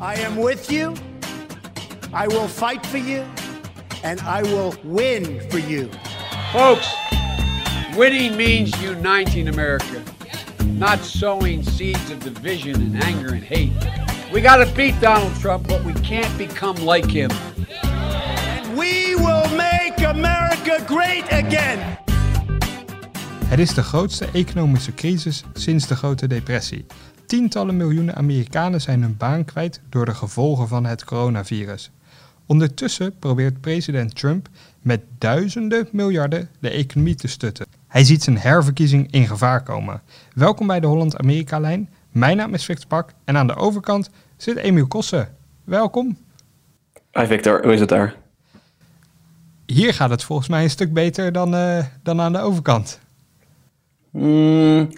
I am with you. I will fight for you. And I will win for you. Folks, winning means uniting America, not sowing seeds of division and anger and hate. We got to beat Donald Trump, but we can't become like him. And we will make America great again. Het is de grootste economische crisis sinds de Grote Depressie. Tientallen miljoenen Amerikanen zijn hun baan kwijt door de gevolgen van het coronavirus. Ondertussen probeert president Trump met duizenden miljarden de economie te stutten. Hij ziet zijn herverkiezing in gevaar komen. Welkom bij de Holland-Amerika-lijn. Mijn naam is Victor Pak en aan de overkant zit Emiel Kossen. Welkom. Hi Victor, hoe is het daar? Hier gaat het volgens mij een stuk beter dan, uh, dan aan de overkant. Mm,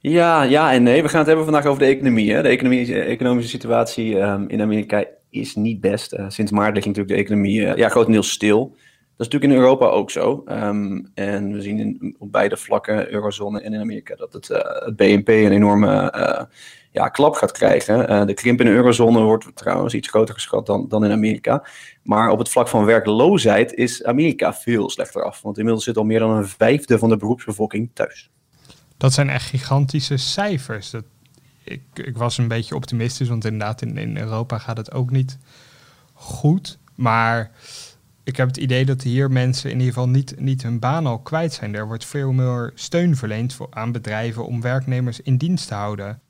ja, ja en nee. We gaan het hebben vandaag over de economie. Hè. De economische situatie um, in Amerika is niet best. Uh, sinds maart ligt natuurlijk de economie uh, ja, grotendeels stil. Dat is natuurlijk in Europa ook zo. Um, en we zien op beide vlakken, eurozone en in Amerika, dat het, uh, het BNP een enorme ja, klap gaat krijgen. de krimp in de eurozone wordt trouwens iets groter geschat dan, dan in Amerika. Maar op het vlak van werkloosheid is Amerika veel slechter af. Want inmiddels zit al meer dan een vijfde van de beroepsbevolking thuis. Dat zijn echt gigantische cijfers. Dat, ik, ik was een beetje optimistisch, want inderdaad in, in Europa gaat het ook niet goed. Maar ik heb het idee dat hier mensen in ieder geval niet, niet hun baan al kwijt zijn. Er wordt veel meer steun verleend voor, aan bedrijven om werknemers in dienst te houden.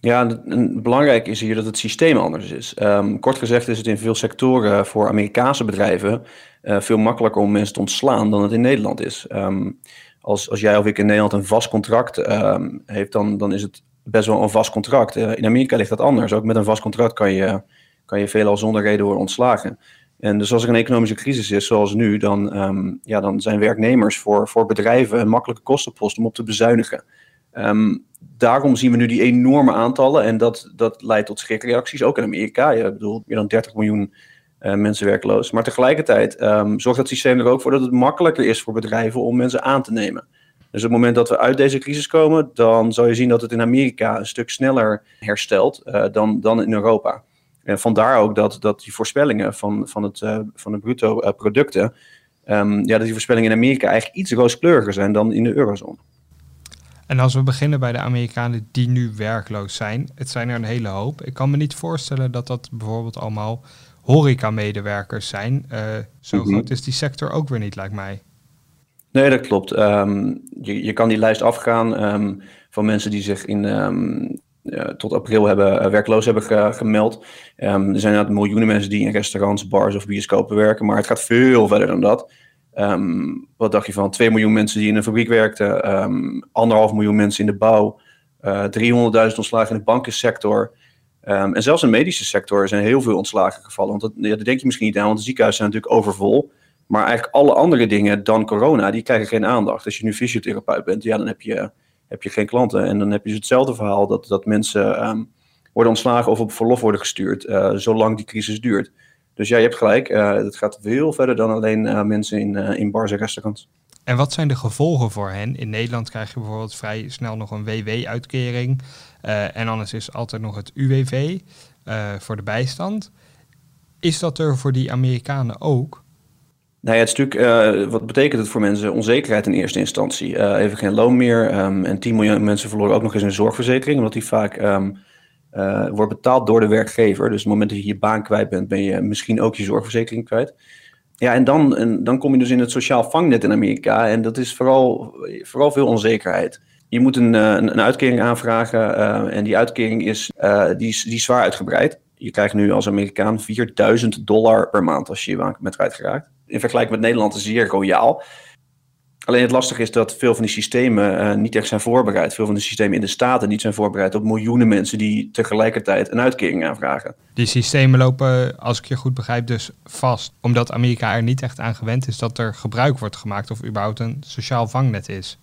Ja, belangrijk is hier dat het systeem anders is. Um, kort gezegd is het in veel sectoren voor Amerikaanse bedrijven uh, veel makkelijker om mensen te ontslaan dan het in Nederland is. Um, als, als jij of ik in Nederland een vast contract um, heeft, dan, dan is het best wel een vast contract. Uh, in Amerika ligt dat anders. Ook met een vast contract kan je, kan je veelal zonder reden worden ontslagen. En dus als er een economische crisis is, zoals nu, dan, um, ja, dan zijn werknemers voor, voor bedrijven een makkelijke kostenpost om op te bezuinigen. Um, daarom zien we nu die enorme aantallen en dat, dat leidt tot schrikreacties, ook in Amerika. Ik bedoel, meer dan 30 miljoen uh, mensen werkloos. Maar tegelijkertijd um, zorgt dat systeem er ook voor dat het makkelijker is voor bedrijven om mensen aan te nemen. Dus op het moment dat we uit deze crisis komen, dan zal je zien dat het in Amerika een stuk sneller herstelt uh, dan, dan in Europa. En vandaar ook dat, dat die voorspellingen van, van, het, uh, van de bruto producten, um, ja, dat die voorspellingen in Amerika eigenlijk iets rooskleuriger zijn dan in de eurozone. En als we beginnen bij de Amerikanen die nu werkloos zijn, het zijn er een hele hoop. Ik kan me niet voorstellen dat dat bijvoorbeeld allemaal horeca-medewerkers zijn. Uh, zo mm -hmm. groot is die sector ook weer niet, lijkt mij. Nee, dat klopt. Um, je, je kan die lijst afgaan um, van mensen die zich in, um, uh, tot april hebben, uh, werkloos hebben ge gemeld. er zijn inderdaad miljoenen mensen die in restaurants, bars of bioscopen werken, maar het gaat veel verder dan dat. wat dacht je van 2 miljoen mensen die in een fabriek werkten, anderhalf miljoen mensen in de bouw, 300.000 ontslagen in de bankensector. Um, en zelfs in de medische sector zijn heel veel ontslagen gevallen. Want dat, dat denk je misschien niet aan, want de ziekenhuizen zijn natuurlijk overvol. Maar eigenlijk alle andere dingen dan corona, die krijgen geen aandacht. Als je nu fysiotherapeut bent, ja, dan heb je, heb je geen klanten. En dan heb je dus hetzelfde verhaal dat, dat mensen um, worden ontslagen of op verlof worden gestuurd, uh, zolang die crisis duurt. Dus ja, je hebt gelijk, het gaat veel verder dan alleen uh, mensen in, in bars en restaurants. En wat zijn de gevolgen voor hen? In Nederland krijg je bijvoorbeeld vrij snel nog een WW-uitkering. Uh, en anders is altijd nog het UWV uh, voor de bijstand. Is dat er voor die Amerikanen ook? Nou ja, het stuk, uh, wat betekent het voor mensen? Onzekerheid in eerste instantie. even geen loon meer. Um, en 10 miljoen mensen verloren ook nog eens een zorgverzekering, omdat die vaak um, wordt betaald door de werkgever. Dus op het moment dat je je baan kwijt bent, ben je misschien ook je zorgverzekering kwijt. Ja, en dan, dan kom je dus in het sociaal vangnet in Amerika. En dat is vooral, vooral veel onzekerheid. Je moet een, een, een uitkering aanvragen. Uh, en die uitkering is, uh, die is, die zwaar uitgebreid. Je krijgt nu als Amerikaan 4000 dollar per maand als je je bent kwijtgeraakt. In vergelijking met Nederland is zeer royaal. Alleen het lastige is dat veel van die systemen niet echt zijn voorbereid. Veel van de systemen in de Staten niet zijn voorbereid op miljoenen mensen die tegelijkertijd een uitkering aanvragen. Die systemen lopen, als ik je goed begrijp, dus vast. Omdat Amerika er niet echt aan gewend is dat er gebruik wordt gemaakt of überhaupt een sociaal vangnet is.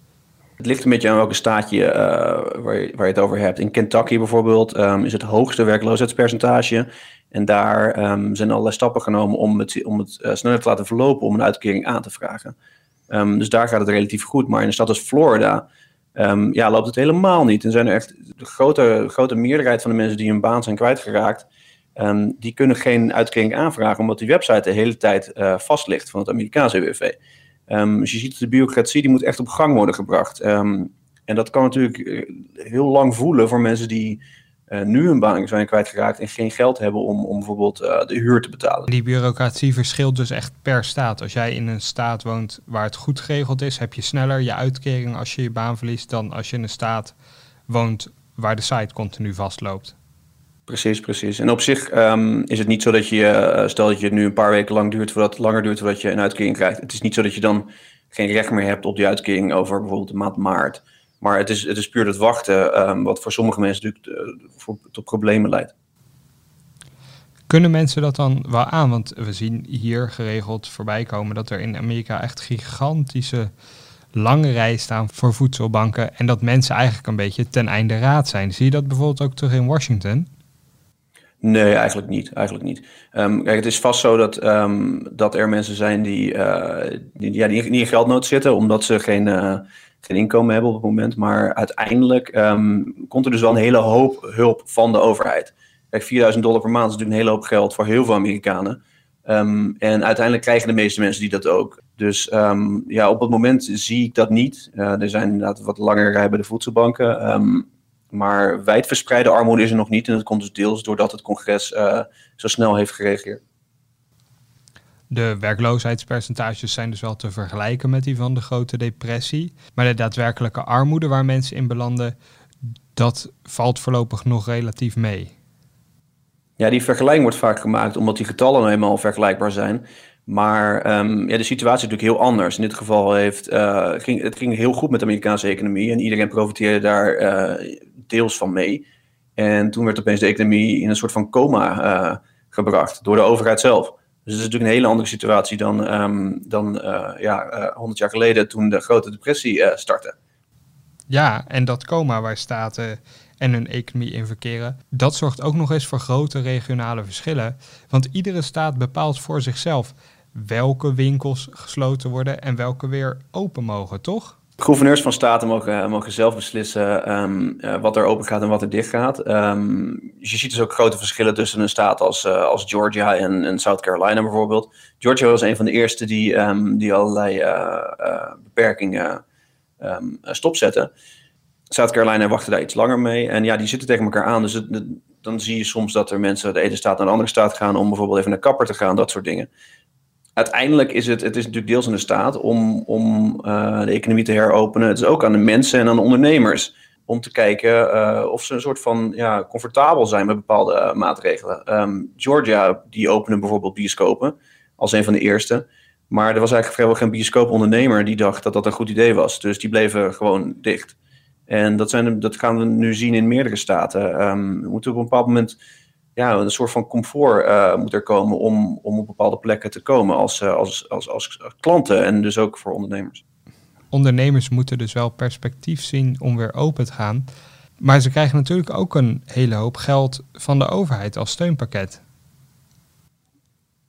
Het ligt een beetje aan welke staatje uh, waar, je, waar je het over hebt. In Kentucky bijvoorbeeld um, is het hoogste werkloosheidspercentage. En daar um, zijn allerlei stappen genomen om het, om het uh, sneller te laten verlopen om een uitkering aan te vragen. Um, dus daar gaat het relatief goed. Maar in een stad als Florida ja, loopt het helemaal niet. En zijn er echt de grote, grote meerderheid van de mensen die hun baan zijn kwijtgeraakt, Ehm, die kunnen geen uitkering aanvragen omdat die website de hele tijd uh, vast ligt van het Amerikaanse WW. Um, dus je ziet de bureaucratie die moet echt op gang worden gebracht. Um, en dat kan natuurlijk eh, heel lang voelen voor mensen die uh, nu een baan zijn kwijtgeraakt en geen geld hebben om, om bijvoorbeeld uh, de huur te betalen. Die bureaucratie verschilt dus echt per staat. Als jij in een staat woont waar het goed geregeld is, heb je sneller je uitkering als je je baan verliest dan als je in een staat woont waar de site continu vastloopt. Precies, precies. En op zich um, is het niet zo dat je, uh, stel dat je nu een paar weken lang duurt, voordat langer duurt voordat je een uitkering krijgt. Het is niet zo dat je dan geen recht meer hebt op die uitkering over bijvoorbeeld de maand maart. Maar het is, het is puur het wachten, um, wat voor sommige mensen natuurlijk uh, voor, tot problemen leidt. Kunnen mensen dat dan wel aan? Want we zien hier geregeld voorbij komen dat er in Amerika echt gigantische lange rijen staan voor voedselbanken. En dat mensen eigenlijk een beetje ten einde raad zijn. Zie je dat bijvoorbeeld ook terug in Washington? Nee, eigenlijk niet. Eigenlijk niet. Um, kijk, het is vast zo dat, um, dat er mensen zijn die, uh, ja, die, in geldnood zitten, omdat ze geen, uh, geen inkomen hebben op het moment. Maar uiteindelijk um, komt er dus wel een hele hoop hulp van de overheid. Kijk, 4000 dollar per maand is natuurlijk een hele hoop geld voor heel veel Amerikanen. en uiteindelijk krijgen de meeste mensen die dat ook. Dus ja, op het moment zie ik dat niet. Uh, er zijn inderdaad wat langere rijen bij de voedselbanken. Maar wijdverspreide armoede is er nog niet. En dat komt dus deels doordat het congres uh, zo snel heeft gereageerd. De werkloosheidspercentages zijn dus wel te vergelijken met die van de grote depressie. Maar de daadwerkelijke armoede waar mensen in belanden, dat valt voorlopig nog relatief mee. Ja, die vergelijking wordt vaak gemaakt omdat die getallen nou eenmaal vergelijkbaar zijn. Maar um, ja, de situatie is natuurlijk heel anders. In dit geval heeft, uh, ging, het ging heel goed met de Amerikaanse economie en iedereen profiteerde daar uh, deels van mee. En toen werd opeens de economie in een soort van coma uh, gebracht door de overheid zelf. Dus het is natuurlijk een hele andere situatie dan, um, dan ja, 100 jaar geleden toen de grote depressie startte. Ja, en dat coma waar staten en hun economie in verkeren, dat zorgt ook nog eens voor grote regionale verschillen. Want iedere staat bepaalt voor zichzelf welke winkels gesloten worden en welke weer open mogen, toch? Gouverneurs van staten mogen, mogen zelf beslissen um, uh, wat er open gaat en wat er dicht gaat. Um, je ziet dus ook grote verschillen tussen een staat als, uh, als Georgia en, en, South Carolina bijvoorbeeld. Georgia was een van de eerste die, um, die allerlei beperkingen stopzetten. South Carolina wachtte daar iets langer mee. En ja, die zitten tegen elkaar aan. Dus dan zie je soms dat er mensen de ene staat naar de andere staat gaan om bijvoorbeeld even naar kapper te gaan, dat soort dingen uiteindelijk is het, het is natuurlijk deels aan de staat om, om uh, de economie te heropenen. Het is ook aan de mensen en aan de ondernemers om te kijken uh, of ze een soort van ja, comfortabel zijn met bepaalde uh, maatregelen. Um, Georgia, die opende bijvoorbeeld bioscopen als een van de eerste. Maar er was eigenlijk vrijwel geen bioscoopondernemer die dacht dat dat een goed idee was. Dus die bleven gewoon dicht. En dat, zijn, dat gaan we nu zien in meerdere staten. Um, we moeten op een bepaald moment ja, een soort van comfort uh, moet er komen om, om op bepaalde plekken te komen als, uh, als, als, als klanten en dus ook voor ondernemers. Ondernemers moeten dus wel perspectief zien om weer open te gaan. Maar ze krijgen natuurlijk ook een hele hoop geld van de overheid als steunpakket.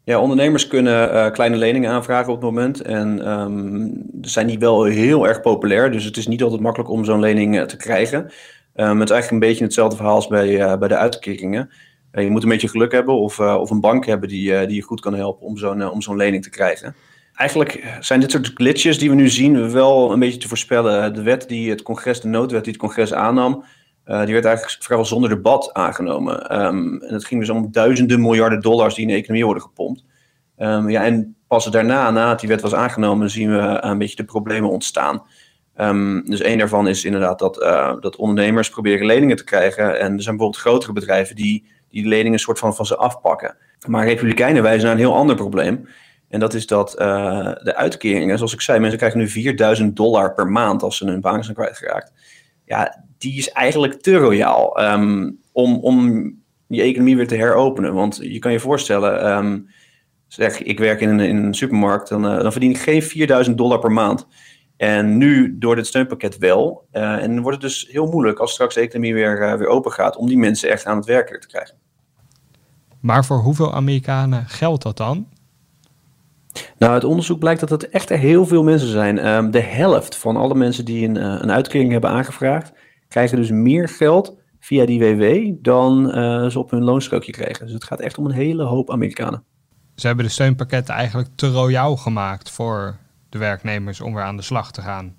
Ja, ondernemers kunnen uh, kleine leningen aanvragen op het moment. En um, zijn die wel heel erg populair. Dus het is niet altijd makkelijk om zo'n lening te krijgen. Um, het is eigenlijk een beetje hetzelfde verhaal als bij, bij de uitkeringen. Uh, je moet een beetje geluk hebben of, uh, of een bank hebben die, uh, die je goed kan helpen om zo'n om zo'n lening te krijgen. Eigenlijk zijn dit soort glitches die we nu zien wel een beetje te voorspellen. De wet die het congres, de noodwet die het congres aannam, die werd eigenlijk vrijwel zonder debat aangenomen. Um, en het ging dus om duizenden miljarden dollars die in de economie worden gepompt. Um, ja, en pas daarna, nadat die wet was aangenomen, zien we een beetje de problemen ontstaan. Um, dus een daarvan is inderdaad dat, dat ondernemers proberen leningen te krijgen. En er zijn bijvoorbeeld grotere bedrijven die die leningen een soort van van ze afpakken. Maar Republikeinen wijzen naar een heel ander probleem. En dat is dat uh, de uitkeringen, zoals ik zei, mensen krijgen nu 4000 dollar per maand als ze hun baan zijn kwijtgeraakt. Ja, die is eigenlijk te royaal um, om, om die economie weer te heropenen. Want je kan je voorstellen, um, zeg ik werk in een, in een supermarkt, dan, uh, dan verdien ik geen 4000 dollar per maand. En nu door dit steunpakket wel. Uh, en dan wordt het dus heel moeilijk als straks de economie weer, uh, weer open gaat om die mensen echt aan het werken te krijgen. Maar voor hoeveel Amerikanen geldt dat dan? Nou, uit onderzoek blijkt dat het echt heel veel mensen zijn. Um, de helft van alle mensen die een, uh, een uitkering hebben aangevraagd, krijgen dus meer geld via die WW dan ze op hun loonstrookje kregen. Dus het gaat echt om een hele hoop Amerikanen. Ze hebben de steunpakketten eigenlijk te royaal gemaakt voor de werknemers om weer aan de slag te gaan.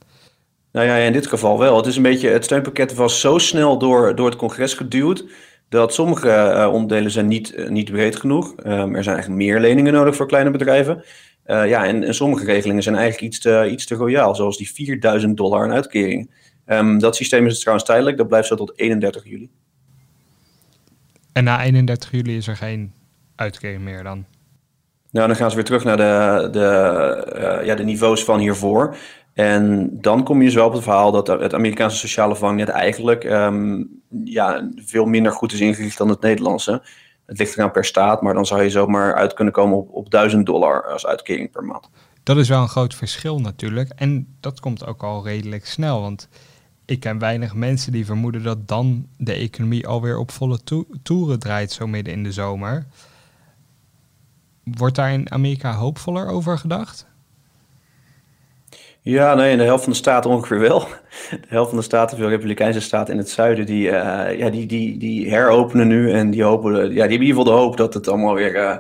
Nou ja, in dit geval wel. Het is een beetje, het steunpakket was zo snel door, door het congres geduwd dat sommige uh, onderdelen zijn niet, uh, niet breed genoeg. Um, er zijn eigenlijk meer leningen nodig voor kleine bedrijven. Uh, ja, en, en, sommige regelingen zijn eigenlijk iets te, iets te royaal, zoals die 4000 dollar aan uitkering. Um, dat systeem is trouwens tijdelijk, dat blijft zo tot 31 juli. En na 31 juli is er geen uitkering meer dan? Nou, dan gaan ze weer terug naar de, de, ja, de niveaus van hiervoor. En dan kom je dus wel op het verhaal dat het Amerikaanse sociale vangnet eigenlijk um, ja, veel minder goed is ingericht dan het Nederlandse. Het ligt eraan per staat, maar dan zou je zomaar uit kunnen komen op, op 1000 dollar als uitkering per maand. Dat is wel een groot verschil natuurlijk. En dat komt ook al redelijk snel. Want ik ken weinig mensen die vermoeden dat dan de economie alweer op volle to toeren draait, zo midden in de zomer. Wordt daar in Amerika hoopvoller over gedacht? Ja, nee, in de helft van de staten ongeveer wel. De helft van de staten, veel Republikeinse staten in het zuiden, die, uh, ja, die, die, die heropenen nu. En die, hopen, ja, die hebben in ieder geval de hoop dat het allemaal weer, uh,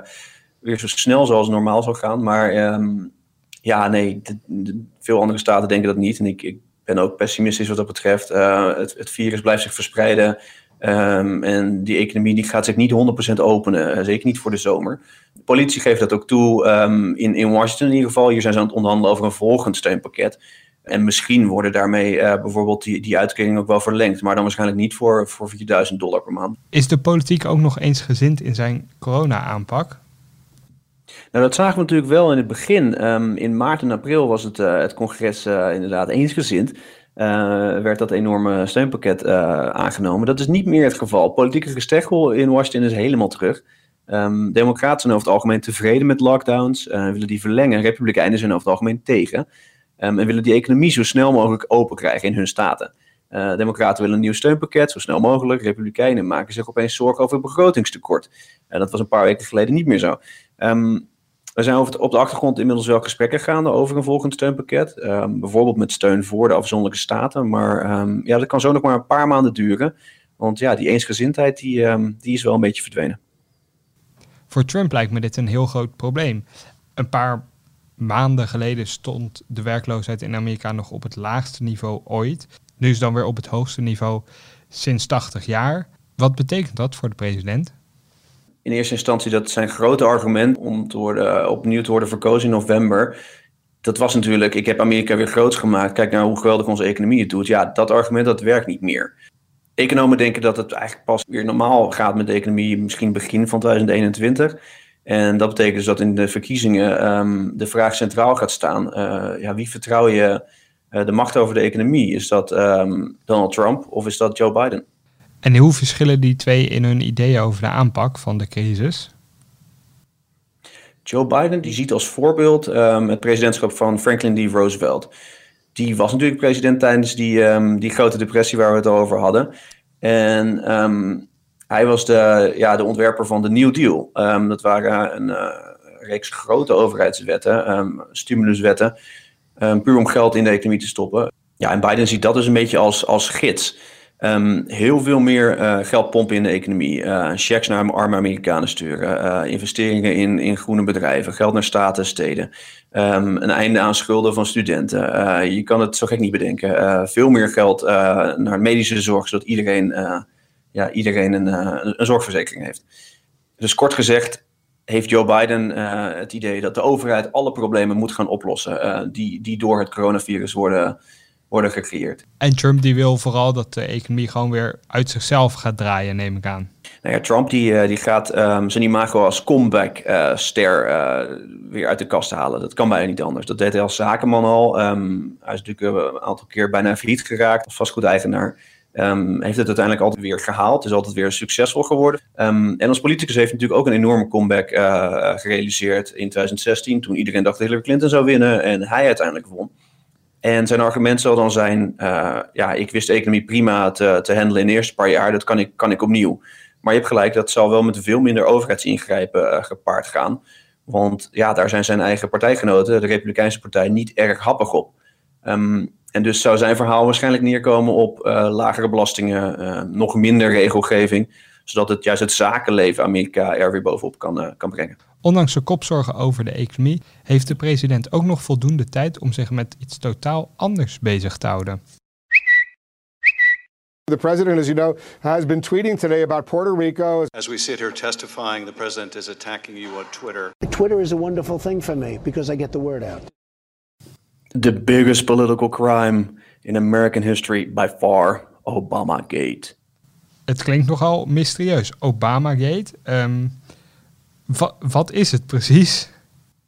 weer zo snel zoals normaal zal gaan. Maar um, ja, nee, veel andere staten denken dat niet. En ik, ik ben ook pessimistisch wat dat betreft. Uh, het, het virus blijft zich verspreiden. Um, en die economie die gaat zich niet 100% openen, zeker niet voor de zomer. De politie geeft dat ook toe um, in, in Washington in ieder geval. Hier zijn ze aan het onderhandelen over een volgend steunpakket. En misschien worden daarmee uh, bijvoorbeeld die, die uitkeringen ook wel verlengd. Maar dan waarschijnlijk niet voor, voor 4000 dollar per maand. Is de politiek ook nog eens gezind in zijn corona-aanpak? Nou, dat zagen we natuurlijk wel in het begin. Um, in maart en april was het, uh, het congres uh, inderdaad eensgezind. Uh, werd dat enorme steunpakket aangenomen. Dat is niet meer het geval. Politieke gesteggel in Washington is helemaal terug. Um, Democraten zijn over het algemeen tevreden met lockdowns, uh, willen die verlengen. Republikeinen zijn over het algemeen tegen. Um, en willen die economie zo snel mogelijk open krijgen in hun staten. Democraten willen een nieuw steunpakket, zo snel mogelijk. Republikeinen maken zich opeens zorgen over begrotingstekort. Dat was een paar weken geleden niet meer zo. Um, er zijn op de achtergrond inmiddels wel gesprekken gaande over een volgend steunpakket. bijvoorbeeld met steun voor de afzonderlijke staten. Maar ja, dat kan zo nog maar een paar maanden duren. Want ja, die eensgezindheid die, die is wel een beetje verdwenen. Voor Trump lijkt me dit een heel groot probleem. Een paar maanden geleden stond de werkloosheid in Amerika nog op het laagste niveau ooit. Nu is dan weer op het hoogste niveau sinds 80 jaar. Wat betekent dat voor de president? In eerste instantie, dat zijn grote argument om te worden, opnieuw te worden verkozen in november. Dat was natuurlijk, ik heb Amerika weer groots gemaakt. Kijk naar hoe geweldig onze economie het doet. Ja, dat argument dat werkt niet meer. Economen denken dat het eigenlijk pas weer normaal gaat met de economie, misschien begin van 2021. En dat betekent dus dat in de verkiezingen um, de vraag centraal gaat staan: uh, ja, wie vertrouw je uh, de macht over de economie? Is dat um, Donald Trump of is dat Joe Biden? En hoe verschillen die twee in hun ideeën over de aanpak van de crisis? Joe Biden die ziet als voorbeeld um, het presidentschap van Franklin D. Roosevelt die was natuurlijk president tijdens die, um, die grote depressie waar we het al over hadden. En um, hij was de, ja, de ontwerper van de New Deal. Dat waren een uh, reeks grote overheidswetten, stimuluswetten, puur om geld in de economie te stoppen. Ja, en Biden ziet dat dus een beetje als, als gids. Um, heel veel meer uh, geld pompen in de economie. Uh, checks naar arme Amerikanen sturen. Uh, investeringen in, in groene bedrijven. Geld naar staten, steden. Um, een einde aan schulden van studenten. je kan het zo gek niet bedenken. veel meer geld naar medische zorg, zodat iedereen, ja, iedereen een, een zorgverzekering heeft. Dus kort gezegd heeft Joe Biden het idee dat de overheid alle problemen moet gaan oplossen. die, die door het coronavirus worden worden gecreëerd. En Trump die wil vooral dat de economie gewoon weer uit zichzelf gaat draaien, neem ik aan. Nou ja, Trump die, eh, die gaat um, zijn imago als comeback-ster uh, uh, weer uit de kast halen. Dat kan bijna niet anders. Dat deed hij als zakenman al. Um, hij is natuurlijk een aantal keer bijna failliet geraakt als vastgoedeigenaar. Um, heeft het uiteindelijk altijd weer gehaald. Is altijd weer succesvol geworden. Um, en als politicus heeft hij natuurlijk ook een enorme comeback uh, gerealiseerd in 2016. Toen iedereen dacht dat Hillary Clinton zou winnen. En hij uiteindelijk won. En zijn argument zal dan zijn: uh, ja, ik wist de economie prima te, te handelen in de eerste paar jaar, dat kan ik, kan ik opnieuw. Maar je hebt gelijk, dat zal wel met veel minder overheidsingrijpen uh, gepaard gaan. Want ja, daar zijn zijn eigen partijgenoten, de Republikeinse Partij, niet erg happig op. Um, en dus zou zijn verhaal waarschijnlijk neerkomen op lagere belastingen, nog minder regelgeving, zodat het juist het zakenleven Amerika er weer bovenop kan, kan brengen. Ondanks de kopzorgen over de economie heeft de president ook nog voldoende tijd om zich met iets totaal anders bezig te houden. The president, as you know, has been tweeting today about Puerto Rico. As we sit here testifying, the president is attacking you on Twitter. Twitter is a wonderful thing for me because I get the word out. The biggest political crime in American history by far, Obamagate. Het klinkt nogal mysterieus, Obamagate. Um, Wat, wat is het precies?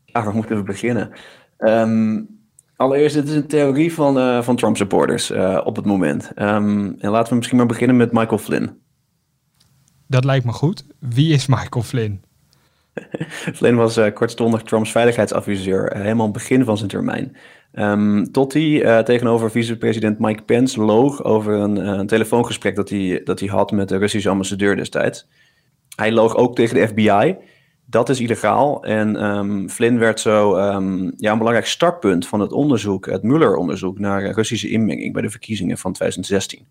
Ja, waar moeten we beginnen? Um, allereerst, het is een theorie van, uh, van Trump supporters uh, op het moment. Um, en laten we misschien maar beginnen met Michael Flynn. Dat lijkt me goed. Wie is Michael Flynn? Flynn was uh, kortstondig Trumps veiligheidsadviseur, helemaal het begin van zijn termijn. Um, tot hij tegenover vicepresident Mike Pence loog over een, een telefoongesprek dat hij, dat hij had met de Russische ambassadeur destijds. Hij loog ook tegen de FBI dat is illegaal. En um, Flynn werd zo um, ja, een belangrijk startpunt van het onderzoek, het Mueller-onderzoek naar Russische inmenging bij de verkiezingen van 2016.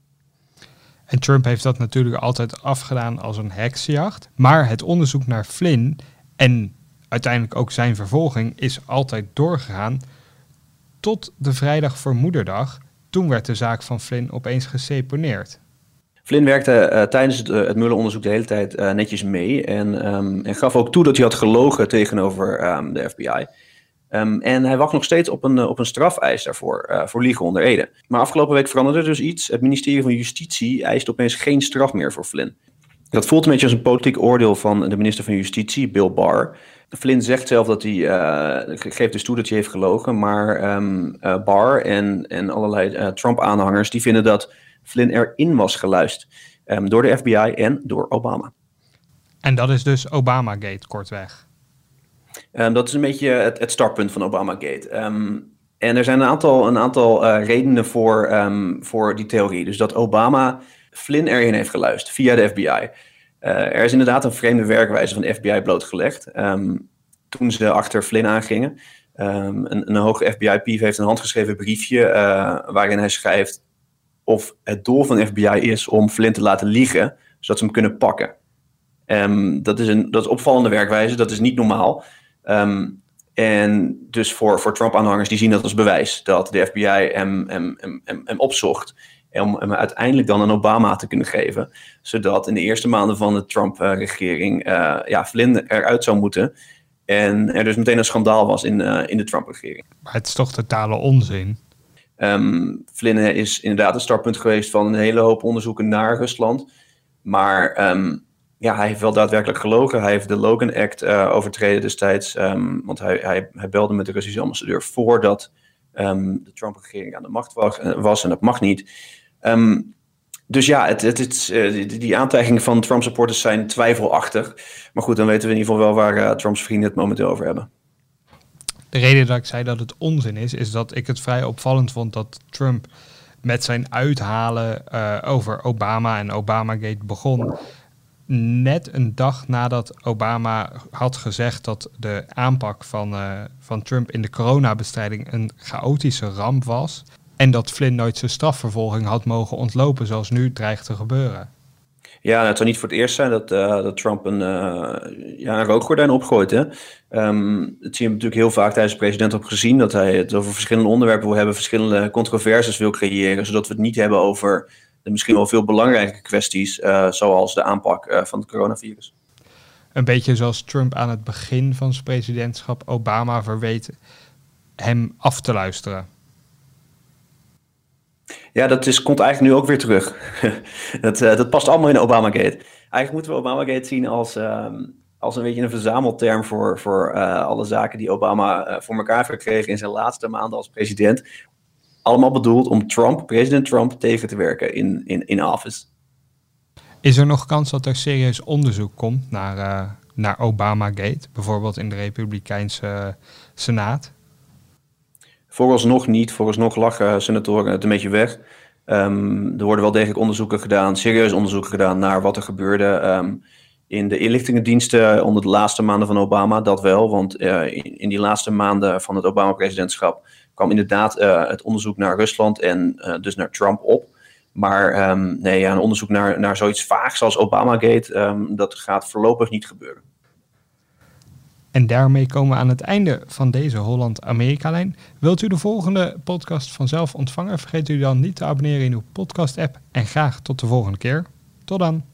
En Trump heeft dat natuurlijk altijd afgedaan als een heksjacht. Maar het onderzoek naar Flynn en uiteindelijk ook zijn vervolging is altijd doorgegaan tot de vrijdag voor Moederdag. Toen werd de zaak van Flynn opeens geseponeerd. Flynn werkte uh, tijdens het, uh, het Mueller-onderzoek de hele tijd uh, netjes mee en, um, en, gaf ook toe dat hij had gelogen tegenover um, de FBI. Ehm, en hij wacht nog steeds op een, op een strafeis daarvoor, voor liegen onder Ede. Maar afgelopen week veranderde dus iets. Het ministerie van Justitie eist opeens geen straf meer voor Flynn. Dat voelt een beetje als een politiek oordeel van de minister van Justitie, Bill Barr. Flynn zegt zelf dat hij, geeft dus toe dat hij heeft gelogen, maar um, Barr en, en allerlei Trump-aanhangers die vinden dat Flynn erin was geluisterd um, door de FBI en door Obama. En dat is dus Obamagate, kortweg. Um, dat is een beetje het, het startpunt van Obamagate. Um, en er zijn een aantal, een aantal uh, redenen voor, um, voor die theorie. Dus dat Obama Flynn erin heeft geluisterd via de FBI. Uh, er is inderdaad een vreemde werkwijze van de FBI blootgelegd. toen ze achter Flynn aangingen. een, een hoge FBI-pief heeft een handgeschreven briefje uh, waarin hij schrijft of het doel van de FBI is om Flynn te laten liegen, zodat ze hem kunnen pakken. Um, dat, is een, dat is opvallende werkwijze, dat is niet normaal. Um, en dus voor, voor Trump-aanhangers, die zien dat als bewijs dat de FBI hem, hem, hem, hem, opzocht. Om hem uiteindelijk dan aan Obama te kunnen geven. Zodat in de eerste maanden van de Trump-regering uh, ja, Flynn eruit zou moeten. En er dus meteen een schandaal was in, uh, in de Trump-regering. Maar het is toch totale onzin? Um, Flynn is inderdaad een startpunt geweest van een hele hoop onderzoeken naar Rusland. Maar um, ja, hij heeft wel daadwerkelijk gelogen. Hij heeft de Logan Act uh, overtreden destijds. Um, want hij, hij, hij, belde met de Russische ambassadeur voordat de Trump-regering aan de macht was. En dat mag niet. dus ja, het, het, het, uh, die aantijgingen van Trump-supporters zijn twijfelachtig. Maar goed, dan weten we in ieder geval wel waar Trumps vrienden het momenteel over hebben. De reden dat ik zei dat het onzin is, is dat ik het vrij opvallend vond dat Trump met zijn uithalen uh, over Obama en Obamagate begon. Net een dag nadat Obama had gezegd dat de aanpak van, uh, van Trump in de coronabestrijding een chaotische ramp was. En dat Flynn nooit zijn strafvervolging had mogen ontlopen, zoals nu dreigt te gebeuren. Ja, nou, het zou niet voor het eerst zijn dat, uh, dat Trump een, uh, ja, een rookgordijn opgooit. Hè? Um, dat zie je natuurlijk heel vaak tijdens de president op gezien. Dat hij het over verschillende onderwerpen wil hebben, verschillende controversies wil creëren. Zodat we het niet hebben over de misschien wel veel belangrijke kwesties. Uh, zoals de aanpak van het coronavirus. Een beetje zoals Trump aan het begin van zijn presidentschap Obama verweet hem af te luisteren. Ja, dat is, komt eigenlijk nu ook weer terug. dat, uh, dat past allemaal in Obamagate. Eigenlijk moeten we Obamagate zien als, uh, als een beetje een verzamelterm voor, voor uh, alle zaken die Obama eh, voor elkaar gekregen in zijn laatste maanden als president. Allemaal bedoeld om Trump, president Trump, tegen te werken in, in, in office. Is er nog kans dat er serieus onderzoek komt naar, naar Obamagate, bijvoorbeeld in de Republikeinse Senaat? Vooralsnog niet. Vooralsnog lachen senatoren het een beetje weg. Um, er worden wel degelijk onderzoeken gedaan, serieus onderzoeken gedaan naar wat er gebeurde um, in de inlichtingendiensten onder de laatste maanden van Obama. Dat wel, want uh, in, die laatste maanden van het Obama-presidentschap kwam inderdaad eh, het onderzoek naar Rusland en dus naar Trump op. Maar ehm, nee, een onderzoek naar, naar zoiets vaags als Obamagate, dat gaat voorlopig niet gebeuren. En daarmee komen we aan het einde van deze Holland-Amerika-lijn. Wilt u de volgende podcast vanzelf ontvangen? Vergeet u dan niet te abonneren in uw podcast-app. En graag tot de volgende keer. Tot dan.